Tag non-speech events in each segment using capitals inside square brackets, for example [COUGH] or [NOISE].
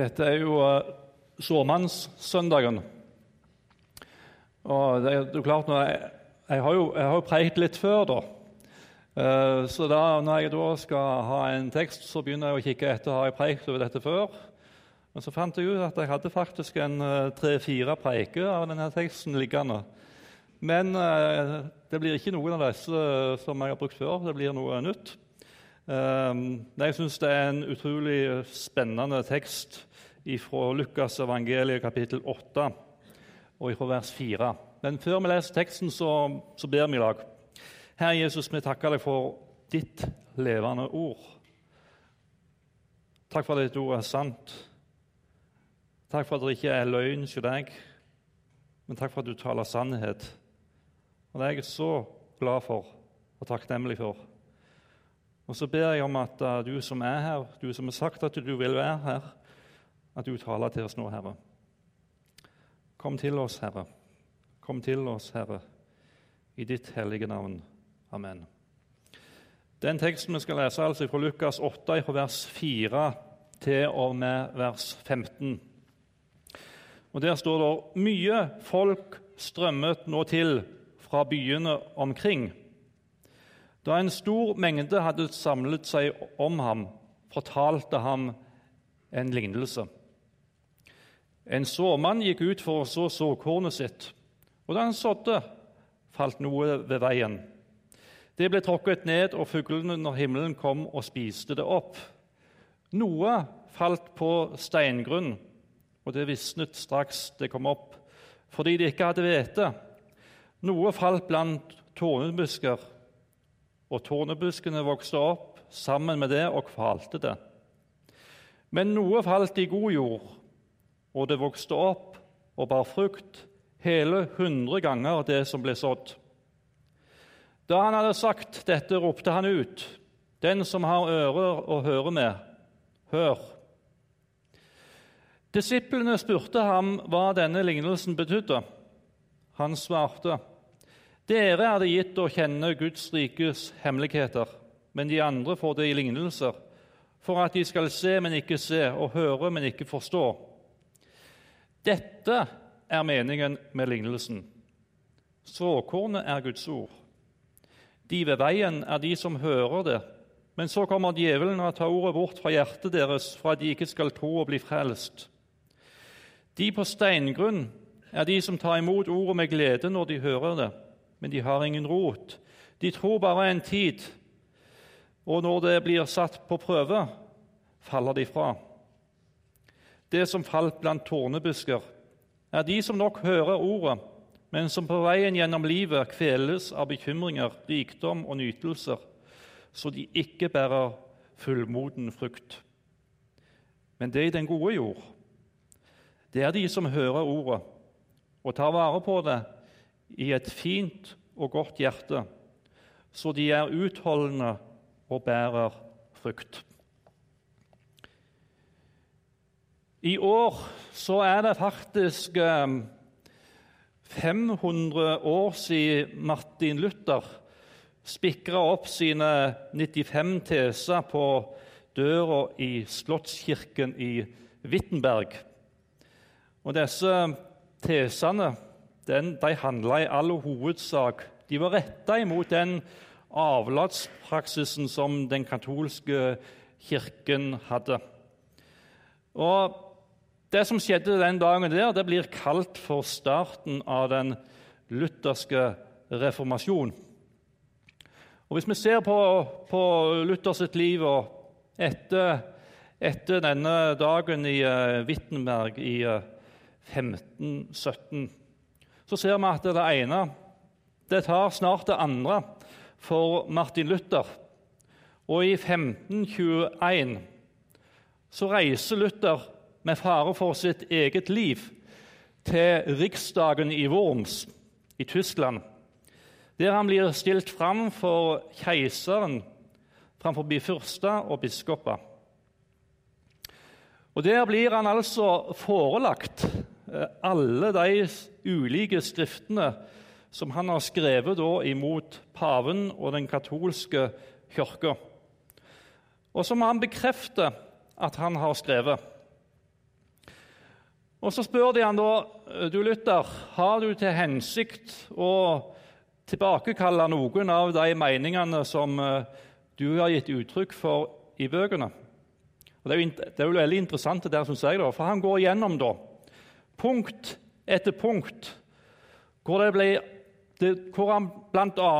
Dette er jo uh, såmannssøndagen. Og det er jo klart jeg, jeg, har jo, jeg har preikt litt før, da. Uh, så da, når jeg da skal ha en tekst, så begynner jeg å kikke etter har jeg preikt over dette før. Men så fant jeg ut at jeg hadde faktisk en uh, tre-fire preiker av denne teksten liggende. Men det blir ikke noen av disse som jeg har brukt før. Det blir noe nytt. Ehm, jeg syns det er en utrolig spennende tekst fra Lukas evangeliet kapittel 8 og fra vers 4. Men før vi leser teksten, så, så ber vi i lag. Herre Jesus, vi takker deg for ditt levende ord. Takk for at ditt ord er sant. Takk for at det ikke er løgn hos deg, men takk for at du taler sannhet. Og Det er jeg så glad for og takknemlig for. Og så ber jeg om at uh, du som er her, du som har sagt at du vil være her, at du taler til oss nå, Herre. Kom til oss, Herre. Kom til oss, Herre, i ditt hellige navn. Amen. Den teksten vi skal lese, altså fra Lukas 8, fra vers 4 til og med vers 15. Og Der står det mye folk strømmet nå til fra byene omkring. Da en stor mengde hadde samlet seg om ham, fortalte ham en lignelse. En såmann gikk ut for å så såkornet sitt, og da han sådde, falt noe ved veien. Det ble tråkket ned, og fuglene når himmelen kom og spiste det opp. Noe falt på steingrunn, og det visnet straks det kom opp, fordi de ikke hadde hvete. Noe falt blant tornebusker og tornebuskene vokste opp sammen med det og kvalte det. Men noe falt i god jord, og det vokste opp og bar frukt, hele hundre ganger det som ble sådd. Da han hadde sagt dette, ropte han ut, Den som har ører å høre med, hør. Disiplene spurte ham hva denne lignelsen betydde. Han svarte, dere er det gitt å kjenne Guds rikes hemmeligheter, men de andre får det i lignelser, for at de skal se, men ikke se, og høre, men ikke forstå. Dette er meningen med lignelsen. Såkornet er Guds ord. De ved veien er de som hører det, men så kommer djevelen og tar ordet bort fra hjertet deres for at de ikke skal tro og bli frelst. De på steingrunn er de som tar imot ordet med glede når de hører det men de har ingen rot. De tror bare en tid, og når det blir satt på prøve, faller de fra. Det som falt blant tornebusker, er de som nok hører ordet, men som på veien gjennom livet kveles av bekymringer, rikdom og nytelser, så de ikke bærer fullmoden frukt. Men det i den gode jord, det er de som hører ordet og tar vare på det i et fint og godt hjerte, så de er utholdende og bærer frukt. I år så er det faktisk 500 eh, år siden Martin Luther spikra opp sine 95 teser på døra i Slottskirken i Wittenberg. Og disse tesene den, de handla i all hovedsak De var retta imot den avlatspraksisen som den katolske kirken hadde. Og Det som skjedde den dagen, der, det blir kalt for starten av den lutherske reformasjon. Og Hvis vi ser på, på Luthers liv etter, etter, denne dagen i uh, Wittenberg i uh, eh, 1517 så ser vi at det ene det tar snart det andre for Martin Luther. Og i 1521 så reiser Luther med fare for sitt eget liv til riksdagen i Worms i Tyskland, der han blir stilt fram for keiseren framfor fyrster og biskoper. Og Der blir han altså forelagt alle de ulike skriftene som han har skrevet imot paven og den katolske kirka, og som han bekrefter at han har skrevet. Og Så spør de han da, du Luther, har du til hensikt å tilbakekalle noen av de meningene som eh, du har gitt uttrykk for i bøkene. Det er jo, det er jo veldig interessant, det der, synes jeg, da, for han går gjennom da, punkt etter punkt hvor, ble, det, hvor han bl.a.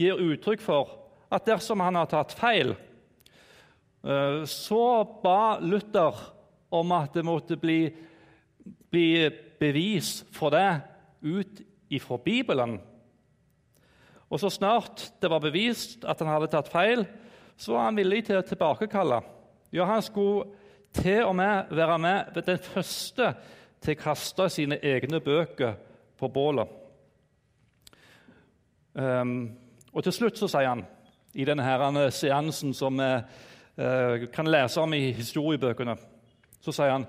gir uttrykk for at dersom han har tatt feil, eh, så ba Luther om at det måtte bli, bli bevis for det ut ifra Bibelen. Og så snart det var bevist at han hadde tatt feil, så var han villig til å tilbakekalle. Ja, han skulle til og med være med ved den første til å kaste sine egne bøker på bålet. Um, og til slutt så sier han, i denne her seansen som vi uh, kan lese om i historiebøkene, så sier han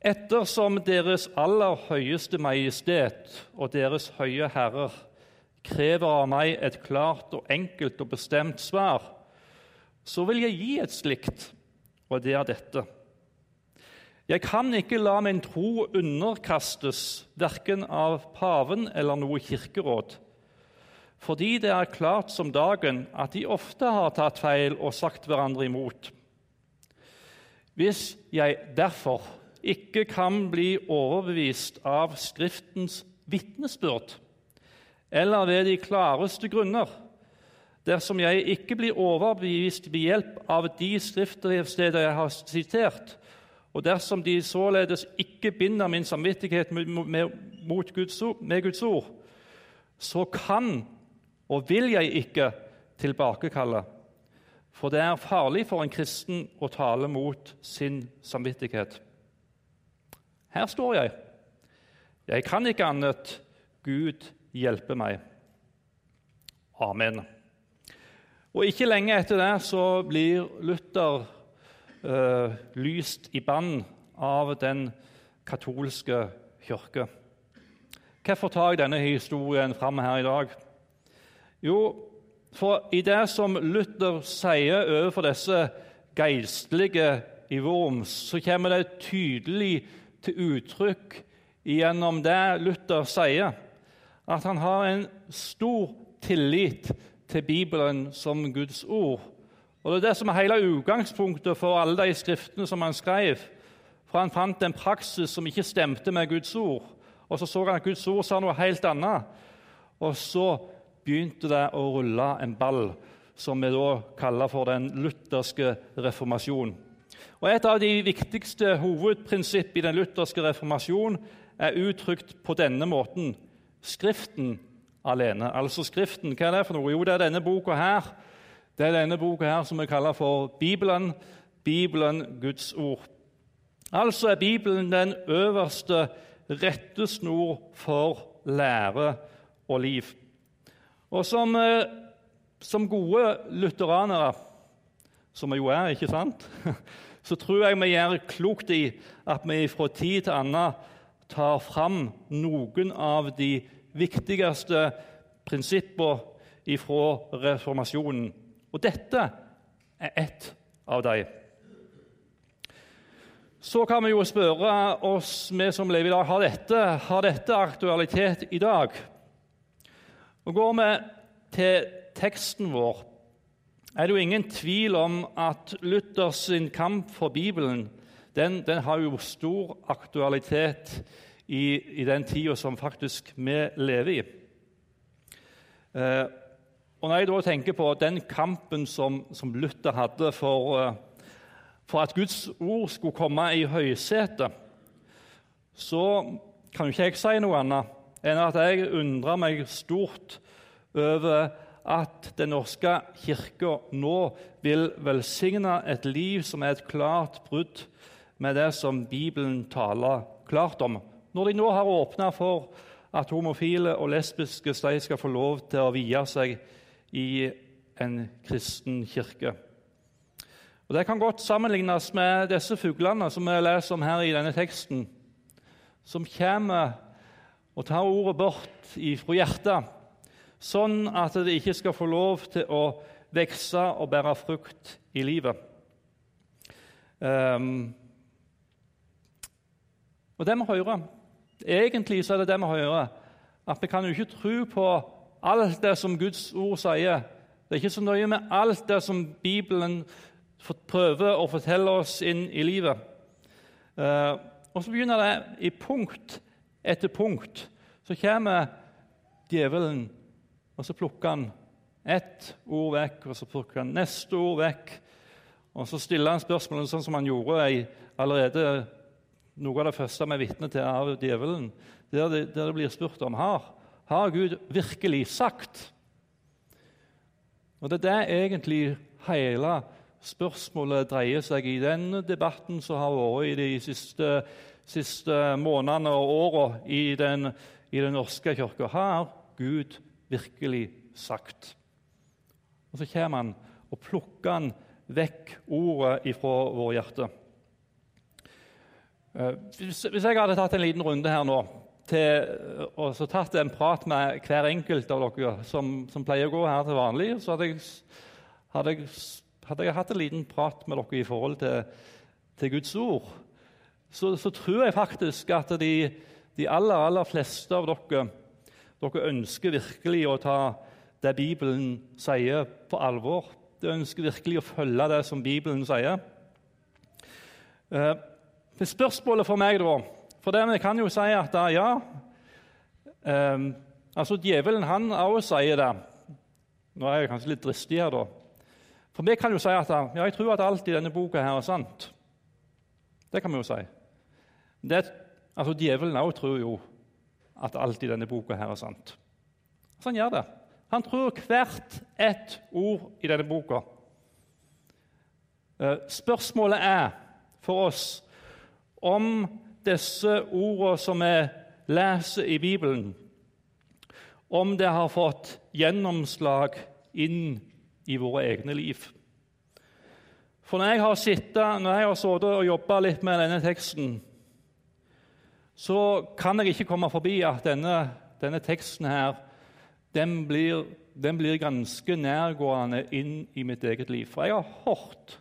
Ettersom Deres aller høyeste majestet og Deres høye herrer krever av meg et klart og enkelt og bestemt svar, så vil jeg gi et slikt, og det er dette. Jeg kan ikke la min tro underkastes verken av paven eller noe kirkeråd, fordi det er klart som dagen at de ofte har tatt feil og sagt hverandre imot. Hvis jeg derfor ikke kan bli overbevist av Skriftens vitnesbyrd, eller ved de klareste grunner, dersom jeg ikke blir overbevist ved hjelp av de skriftsteder jeg har sitert, og dersom de således ikke binder min samvittighet med, Guds ord, med Guds ord, så kan og vil jeg ikke tilbakekalle. For det er farlig for en kristen å tale mot sin samvittighet. Her står jeg. Jeg kan ikke annet. Gud hjelpe meg. Amen. Og Ikke lenge etter det så blir Luther eh, lyst i bann av den katolske kirke. Hvorfor tar jeg denne historien fram her i dag? Jo, for i det som Luther sier overfor disse geistlige i Worms, så kommer det tydelig til uttrykk gjennom det Luther sier, at han har en stor tillit til Bibelen som Guds ord. Og Det er det som er hele utgangspunktet for alle de skriftene som han skrev. For han fant en praksis som ikke stemte med Guds ord. Og Så så han at Guds ord sa noe helt annet. Og så begynte det å rulle en ball, som vi da kaller for den lutherske reformasjon. Og Et av de viktigste hovedprinsipp i den lutherske reformasjon er uttrykt på denne måten Skriften alene. Altså Skriften, hva er det for noe? Jo, det er denne boka her. Det er denne boka her som vi kaller for Bibelen. Bibelen, Guds ord. Altså er Bibelen den øverste rettesnor for lære og liv. Og som, eh, som gode lutheranere, som vi jo er, ikke sant, [LAUGHS] så tror jeg vi gjør klokt i at vi fra tid til annen tar fram noen av de viktigste prinsippene fra reformasjonen. Og dette er ett av dem. Så kan vi jo spørre oss, vi som lever i dag, har dette, har dette aktualitet i dag? Og Går vi til teksten vår, er det jo ingen tvil om at Luthers kamp for Bibelen den, den har jo stor aktualitet i, i den tida som faktisk vi lever i. Eh, og Når jeg da tenker på den kampen som, som Luther hadde for, eh, for, at Guds ord skulle komme i høysetet, så kan jo ikke jeg si noe annet enn at jeg undrer meg stort over at Den norske kirke nå vil velsigne et liv som er et klart brudd med det som Bibelen taler klart om. Når de nå har åpna for at homofile og lesbiske skal få lov til å vie seg i en kristen kirke. Og Det kan godt sammenlignes med disse fuglene som vi leser om her i denne teksten, som kommer og tar ordet bort fra hjertet, sånn at det ikke skal få lov til å vokse og bære frukt i livet. Um, Og det vi hører, Egentlig så er det det vi hører, at vi kan jo ikke tro på alt det som Guds ord sier. Det er ikke så nøye med alt det som Bibelen prøver å fortelle oss inn i livet. Eh, og så begynner det i punkt etter punkt. Så kommer djevelen, og så plukker han ett ord vekk, og så plukker han neste ord vekk. Og så stiller han spørsmålene sånn som han gjorde i allerede noe av det første vi er vitne til av djevelen, der det, der det blir spurt om har, har Gud virkelig sagt. Og Det er det egentlig hele spørsmålet dreier seg i den debatten som har vært i de siste, siste månedene og årene i, i Den norske kirka. Har Gud virkelig sagt? Og Så kommer han og plukker han vekk ordet ifra vårt hjerter. Eh, hvis jeg hadde tatt en liten runde her nå til, og så tatt en prat med hver enkelt av dere som, som pleier å gå her til vanlig, så hadde jeg, hadde, jeg, hadde jeg, hatt en liten prat med dere i forhold til, til Guds ord, så, så, tror jeg faktisk at de, de, aller, aller fleste av dere, dere ønsker virkelig å ta det Bibelen sier, på alvor. De ønsker virkelig å følge det som Bibelen sier. Eh, spørsmålet for meg, da For det, vi kan jo si at ja eh, altså Djevelen han også sier det. Nå er jeg kanskje litt dristig her, da. For vi kan jo si at ja, jeg tror at alt i denne boka her er sant. Det kan vi jo si. Det, altså Djevelen òg tror jo at alt i denne boka her er sant. Så han gjør det. Han tror hvert ett ord i denne boka. Eh, spørsmålet er for oss om disse ordene som vi leser i Bibelen, om det har fått gjennomslag inn i våre egne liv. For når jeg har sittet, når jeg har sittet og jobba litt med denne teksten, så kan jeg ikke komme forbi at denne, denne teksten her, den blir, den blir, ganske nærgående inn i mitt eget liv. For jeg har hørt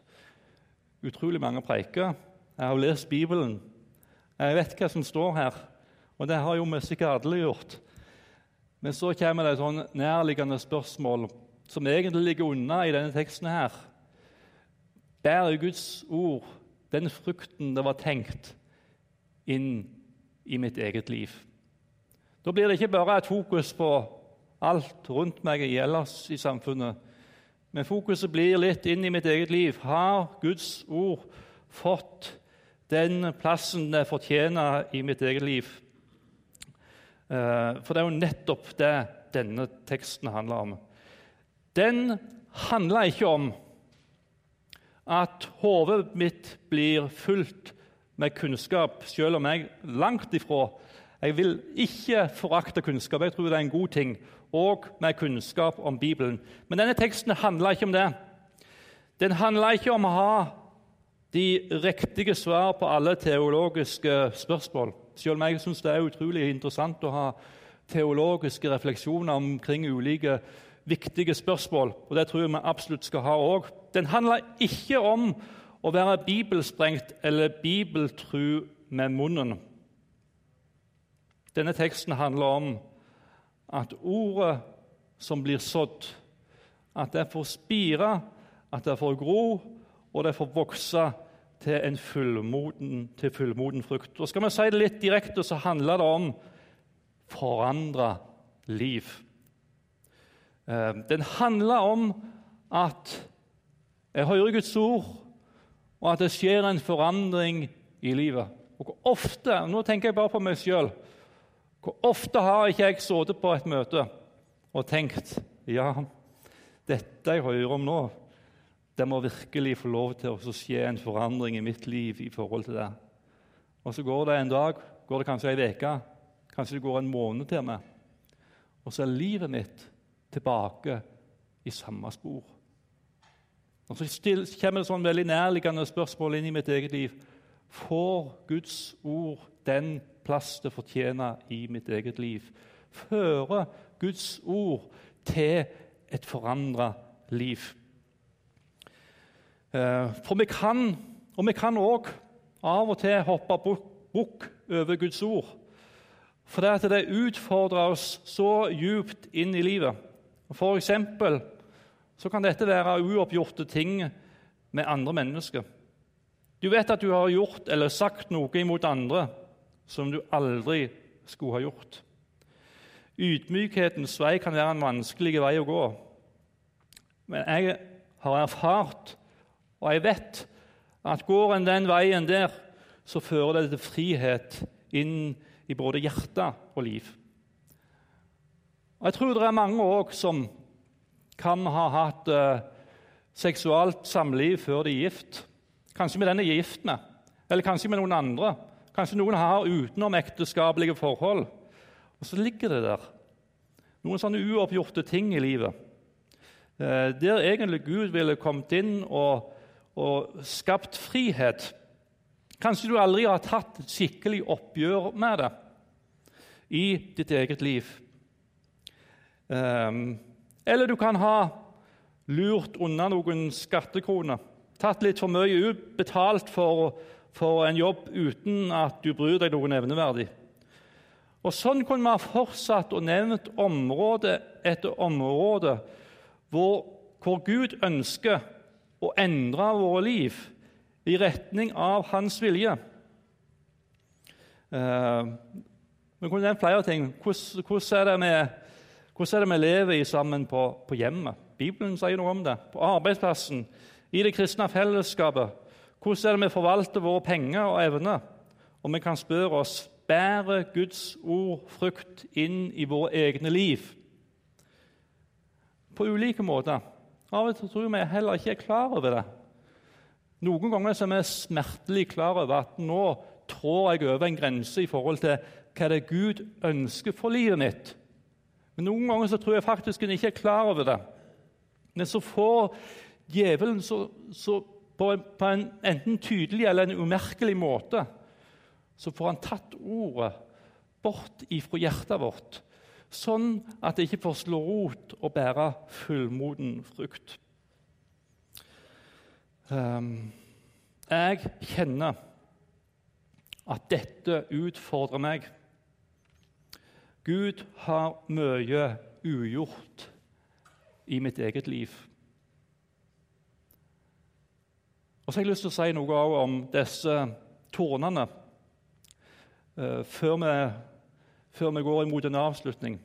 utrolig mange preiker jeg har lest Bibelen. Jeg vet hva som står her, og det har jo vi sikkert alle gjort. Men så kommer det et sånn nærliggende spørsmål som egentlig ligger unna i denne teksten. her. Bærer Guds ord den frukten det var tenkt, inn i mitt eget liv? Da blir det ikke bare et fokus på alt rundt meg ellers i samfunnet, men fokuset blir litt inn i mitt eget liv. Har Guds ord fått den plassen det fortjener i mitt eget liv. Eh, for det er jo nettopp det denne teksten handler om. Den handler ikke om at hodet mitt blir fullt med kunnskap, selv om jeg langt ifra Jeg vil ikke forakte kunnskap, jeg tror det er en god ting, og med kunnskap om Bibelen. Men denne teksten handler ikke om det. Den handler ikke om å ha de riktige svar på alle teologiske spørsmål. Selv om jeg syns det er utrolig interessant å ha teologiske refleksjoner omkring ulike viktige spørsmål, og det tror jeg vi absolutt skal ha òg. Den handler ikke om å være bibelsprengt eller bibeltru med munnen. Denne teksten handler om at ordet som blir sådd, at det får spire, at det får gro, og det får vokse til en fullmoden, til fullmoden frukt. Og Skal vi si det litt direkte, så handler det om forandra liv. Eh, den handler om at jeg hører Guds ord, og at det skjer en forandring i livet. Og hvor ofte, Nå tenker jeg bare på meg sjøl. Hvor ofte har ikke jeg sittet på et møte og tenkt ja, dette jeg hører om nå, det må virkelig få lov til å skje en forandring i mitt liv i forhold til det. Og Så går det en dag, går det kanskje ei uke, kanskje det går en måned til meg. Og så er livet mitt tilbake i samme spor. Og Så kommer det sånn veldig nærliggende spørsmål inn i mitt eget liv. Får Guds ord den plass det fortjener i mitt eget liv? Fører Guds ord til et forandra liv? Eh, for vi kan, og vi kan òg av og til hoppe bukk over Guds ord. For det, at det utfordrer oss så djupt inn i livet. For eksempel så kan dette være uoppgjorte ting med andre mennesker. Du vet at du har gjort eller sagt noe imot andre som du aldri skulle ha gjort. Ydmykhetens vei kan være en vanskelig vei å gå. Men jeg har erfart, og jeg vet, at går en den veien der, så fører det til frihet inn i både hjerte og liv. Og Jeg tror det er mange òg som kan ha hatt eh, seksualt samliv før de er gift. Kanskje med den de er gift med, eller kanskje med noen andre. Kanskje noen har utenomekteskapelige forhold. Og så ligger det der noen sånne uoppgjorte ting i livet. Eh, der egentlig Gud ville kommet inn og, og skapt frihet. Kanskje du aldri har tatt skikkelig oppgjør med det i ditt eget liv. Um, eller du kan ha lurt unna noen skattekroner, tatt litt for mye ut, betalt for, for en jobb uten at du bryr deg noe nevneverdig. Og Sånn kunne vi ha fortsatt og nevnt område etter område hvor, hvor Gud ønsker å endre våre liv i retning av hans vilje. Uh, vi kunne nevnt flere ting. Hvordan, er hvordan, er det vi lever i sammen på, på, hjemmet? Bibelen sier noe om det. På arbeidsplassen, i det kristne fellesskapet. Hvordan er det vi forvalter våre penger og evner? Og vi kan spørre oss bærer Guds ord frukt inn i våre egne liv. På ulike måter. Av og til tror jeg vi heller ikke er klar over det. Noen ganger er vi smertelig klar over at nå trår jeg over en grense i forhold til hva det er Gud ønsker for livet mitt. Men noen ganger så tror jeg faktisk en ikke er klar over det. Men så får djevelen så, så på, en, på en enten tydelig eller en umerkelig måte så får han tatt ordet bort ifra hjertet vårt, sånn at det ikke får slå rot og bære fullmoden frukt. Ehm, jeg kjenner at dette utfordrer meg. Gud har mye ugjort i mitt eget liv. Og så har jeg lyst til å si noe om disse tornene Eh, før vi, før vi går imot en avslutning.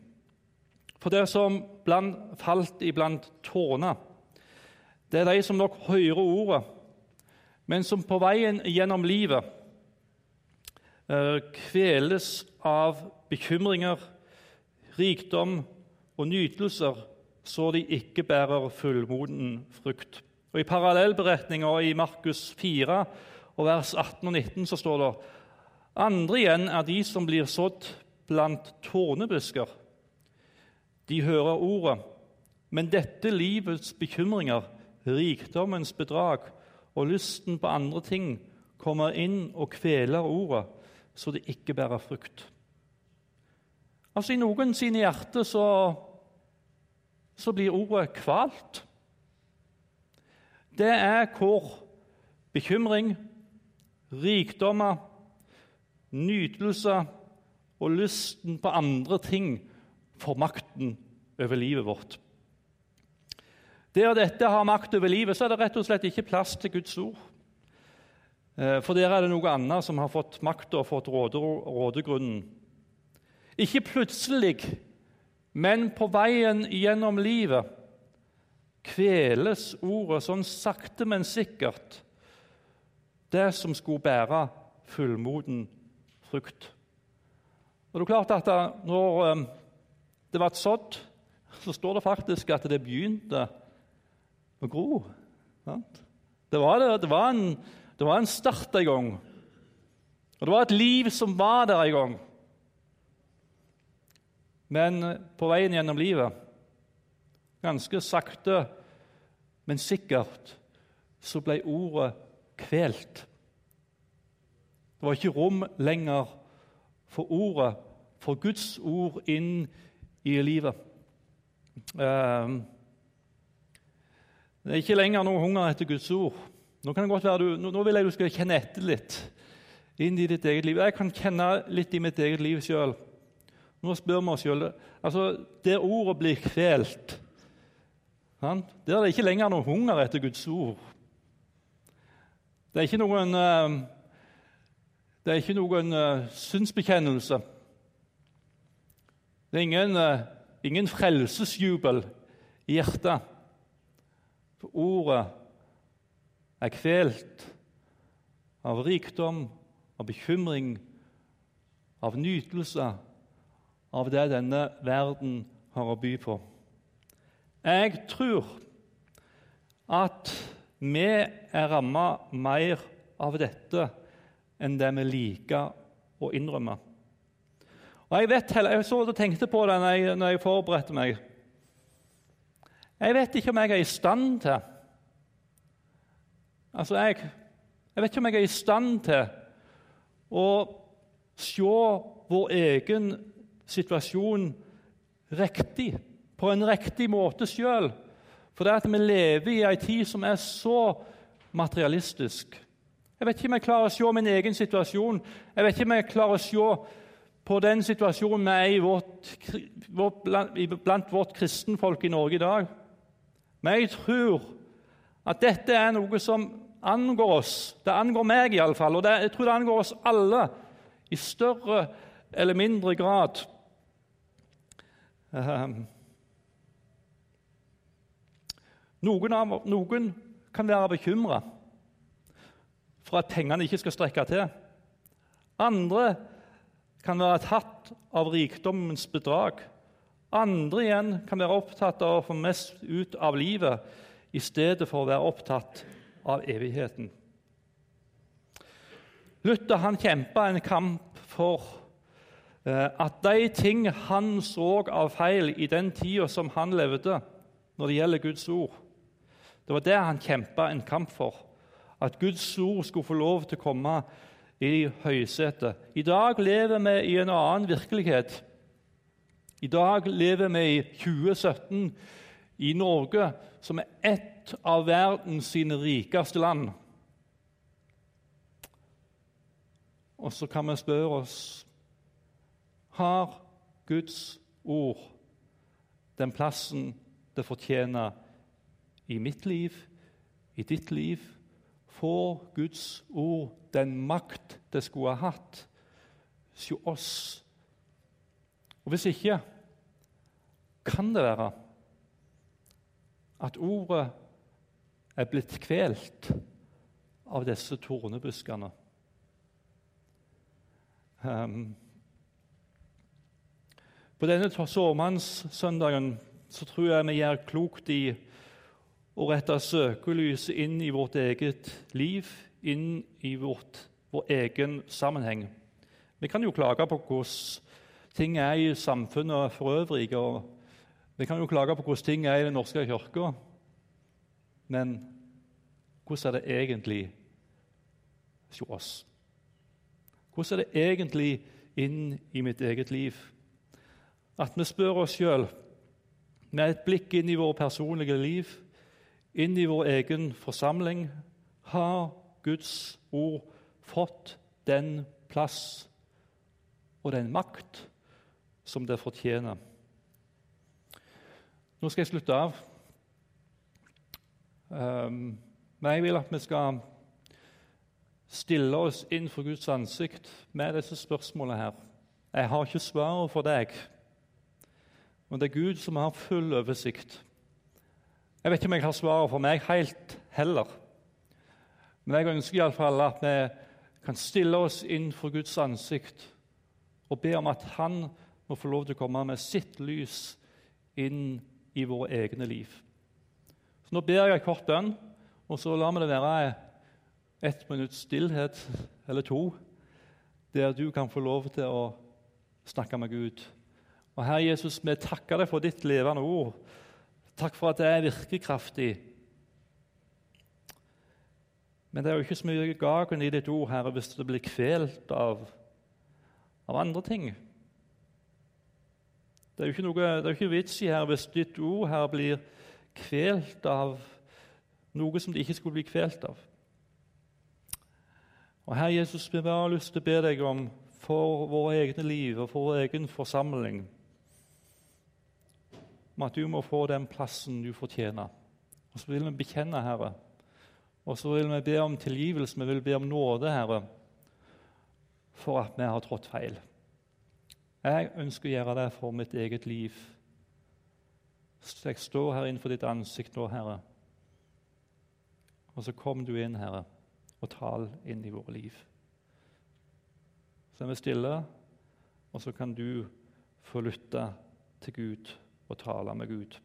For det som bland, falt iblant tårene, det er de som nok hører ordet, men som på veien gjennom livet eh, kveles av bekymringer, rikdom og nytelser, så de ikke bærer fullmoden frukt. Og I parallellberetninga i Markus 4, og vers 18 og 19 så står det andre igjen er de som blir sådd blant tårnebusker. De hører ordet, men dette livets bekymringer, rikdommens bedrag og lysten på andre ting kommer inn og kveler ordet, så det ikke bærer frukt. Altså I noen sine hjerter så, så blir ordet kvalt. Det er hvor bekymring, rikdommer nytelse og lysten på andre ting får makten over livet vårt. Der dette har makt over livet, så er det rett og slett ikke plass til Guds ord. Eh, for der er det noe annet som har fått makta og fått rådegrunnen. Ikke plutselig, men på veien gjennom livet kveles ordet sånn sakte, men sikkert, det som skulle bære fullmoden frukt. Og det er klart at Når eh, det ble sådd, så står det faktisk at det begynte å gro. Det var, det, det, var en, det var en start en gang. Og det var et liv som var der en gang. Men eh, på veien gjennom livet, ganske sakte, men sikkert, så ble ordet kvelt. Det var ikke rom lenger for ordet, for Guds ord inn i livet. Ehm, det er ikke lenger noen hunger etter Guds ord. Nå, du, nå vil jeg du skal kjenne etter litt inn i ditt eget liv. Jeg kan kjenne litt i mitt eget liv sjøl. Nå spør vi oss sjøl altså, Der ordet blir kvelt, der er det ikke lenger noen hunger etter Guds ord. Det er ikke noen, eh, det er ikke noen uh, synsbekjennelse. Det er ingen, uh, ingen frelsesjubel i hjertet. For ordet er kvelt av rikdom, av bekymring, av nytelse, av det denne verden har å by på. Jeg tror at vi er ramma mer av dette enn det vi liker å innrømme. Og Jeg vet heller, jeg så og tenkte på det når jeg, når jeg forberedte meg. Jeg vet ikke om jeg er i stand til Altså, jeg jeg vet ikke om jeg er i stand til å se vår egen situasjon riktig, på en riktig måte sjøl. For det at vi lever i ei tid som er så materialistisk. Jeg vet ikke om jeg klarer å se min egen situasjon. Jeg vet ikke om jeg klarer å se på den situasjonen vi er i vårt, blant vårt kristenfolk i Norge i dag. Men jeg tror at dette er noe som angår oss. Det angår meg iallfall, og det, jeg tror det angår oss alle i større eller mindre grad. Um, noen, av, noen, kan være bekymra for at pengene ikke skal strekke til. Andre kan være tatt av rikdommens bedrag. Andre igjen kan være opptatt av å få mest ut av livet i stedet for å være opptatt av evigheten. Luther han kjempa en kamp for eh, at de ting han så av feil i den tida som han levde, når det gjelder Guds ord Det var det han kjempa en kamp for. At Guds ord skulle få lov til å komme i høysetet. I dag lever vi i en annen virkelighet. I dag lever vi i 2017 i Norge, som er ett av verdens rikeste land. Og så kan vi spørre oss har Guds ord den plassen det fortjener i mitt liv, i ditt liv? Får Guds ord den makt det skulle ha hatt hos oss? Og Hvis ikke, kan det være at ordet er blitt kvelt av disse tornebuskene. Um, på denne sårmannssøndagen så tror jeg vi gjør klokt i å rette søkelyset inn i vårt eget liv, inn i vårt, vår egen sammenheng. Vi kan jo klage på hvordan ting er i samfunnet for øvrig. og vi kan jo klage på hvordan ting er i Den norske kirka, men hvordan er det egentlig hos oss? Hvordan er det egentlig inn i mitt eget liv? At vi spør oss sjøl, med et blikk inn i vårt personlige liv, inn i vår egen forsamling Har Guds ord fått den plass og den makt som det fortjener? Nå skal jeg slutte av. Um, men jeg vil at vi skal stille oss inn for Guds ansikt med disse spørsmålene her. Jeg har ikke svaret for deg, men det er Gud som har full oversikt. Jeg vet ikke om jeg har svaret for meg helt heller, men jeg ønsker iallfall at vi kan stille oss inn for Guds ansikt og be om at Han må få lov til å komme med sitt lys inn i våre egne liv. Så Nå ber jeg kort bønn, og så lar vi det være ett minutts stillhet eller to, der du kan få lov til å snakke med Gud. Og Herre Jesus, vi takker deg for ditt levende ord. Takk for at det er virkekraftig. Men det er jo ikke så mye gagen i ditt ord, Herre, hvis det blir kvelt av, av andre ting. Det er jo ikke, noe, det er ikke vits i her hvis ditt ord her blir kvelt av noe som det ikke skulle bli kvelt av. Og Herre Jesus, vi har lyst til å be deg om for våre egne liv og for vår egen forsamling om at du må få den plassen du fortjener. Og så vil vi bekjenne, Herre. Og så vil vi be om tilgivelse, vi vil be om nåde, Herre, for at vi har trådt feil. Jeg ønsker å gjøre det for mitt eget liv. Så jeg står her innenfor ditt ansikt nå, Herre. Og så kom du inn, Herre, og tal inn i våre liv. Så er vi stille, og så kan du få lytte til Gud og tale med Gud.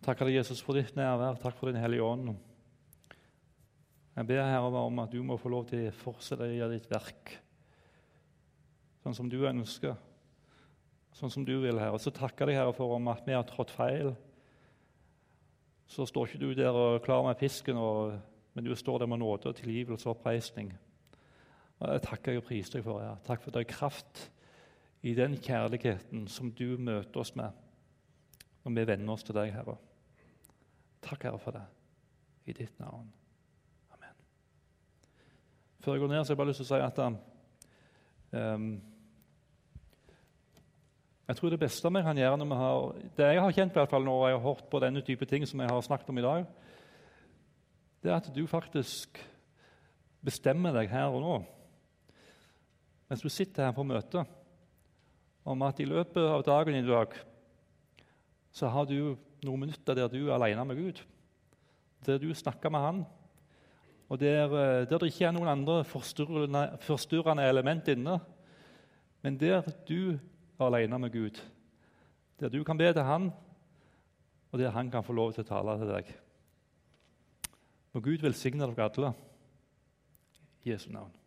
Takker deg, Jesus, for ditt nærvær. Takk for Din Hellige Ånd. Jeg ber Herre om at du må få lov til å fortsette gjøre ditt verk sånn som du ønsker, sånn som du vil, Herre. Så takker jeg Herre for om at vi har trådt feil. Så står ikke du der og klar med pisken, og, men du står der med nåde og tilgivelse og oppreisning. Jeg takker og priser deg for. det. Takk for at det er kraft i den kjærligheten som du møter oss med når vi venner oss til deg, Herre. Takk, Herre, for det. I ditt navn. Amen. Før jeg går ned, så har jeg bare lyst til å si at um, Jeg tror det beste vi kan gjøre når vi har, det jeg har kjent i hvert fall når jeg har hørt på denne type ting som jeg har snakket om i dag, det er at du faktisk bestemmer deg her og nå, mens du sitter her på møtet, om at i løpet av dagen i dag så har du noen minutter der du er alene med Gud. Der du snakker med Han, og der, eh, der det ikke er noen andre forstyrrende, forstyrrende element inne. Men der du er alene med Gud, der du kan be til Han, og der Han kan få lov til å tale til deg. Må Gud velsigne dere alle. I Jesu navn.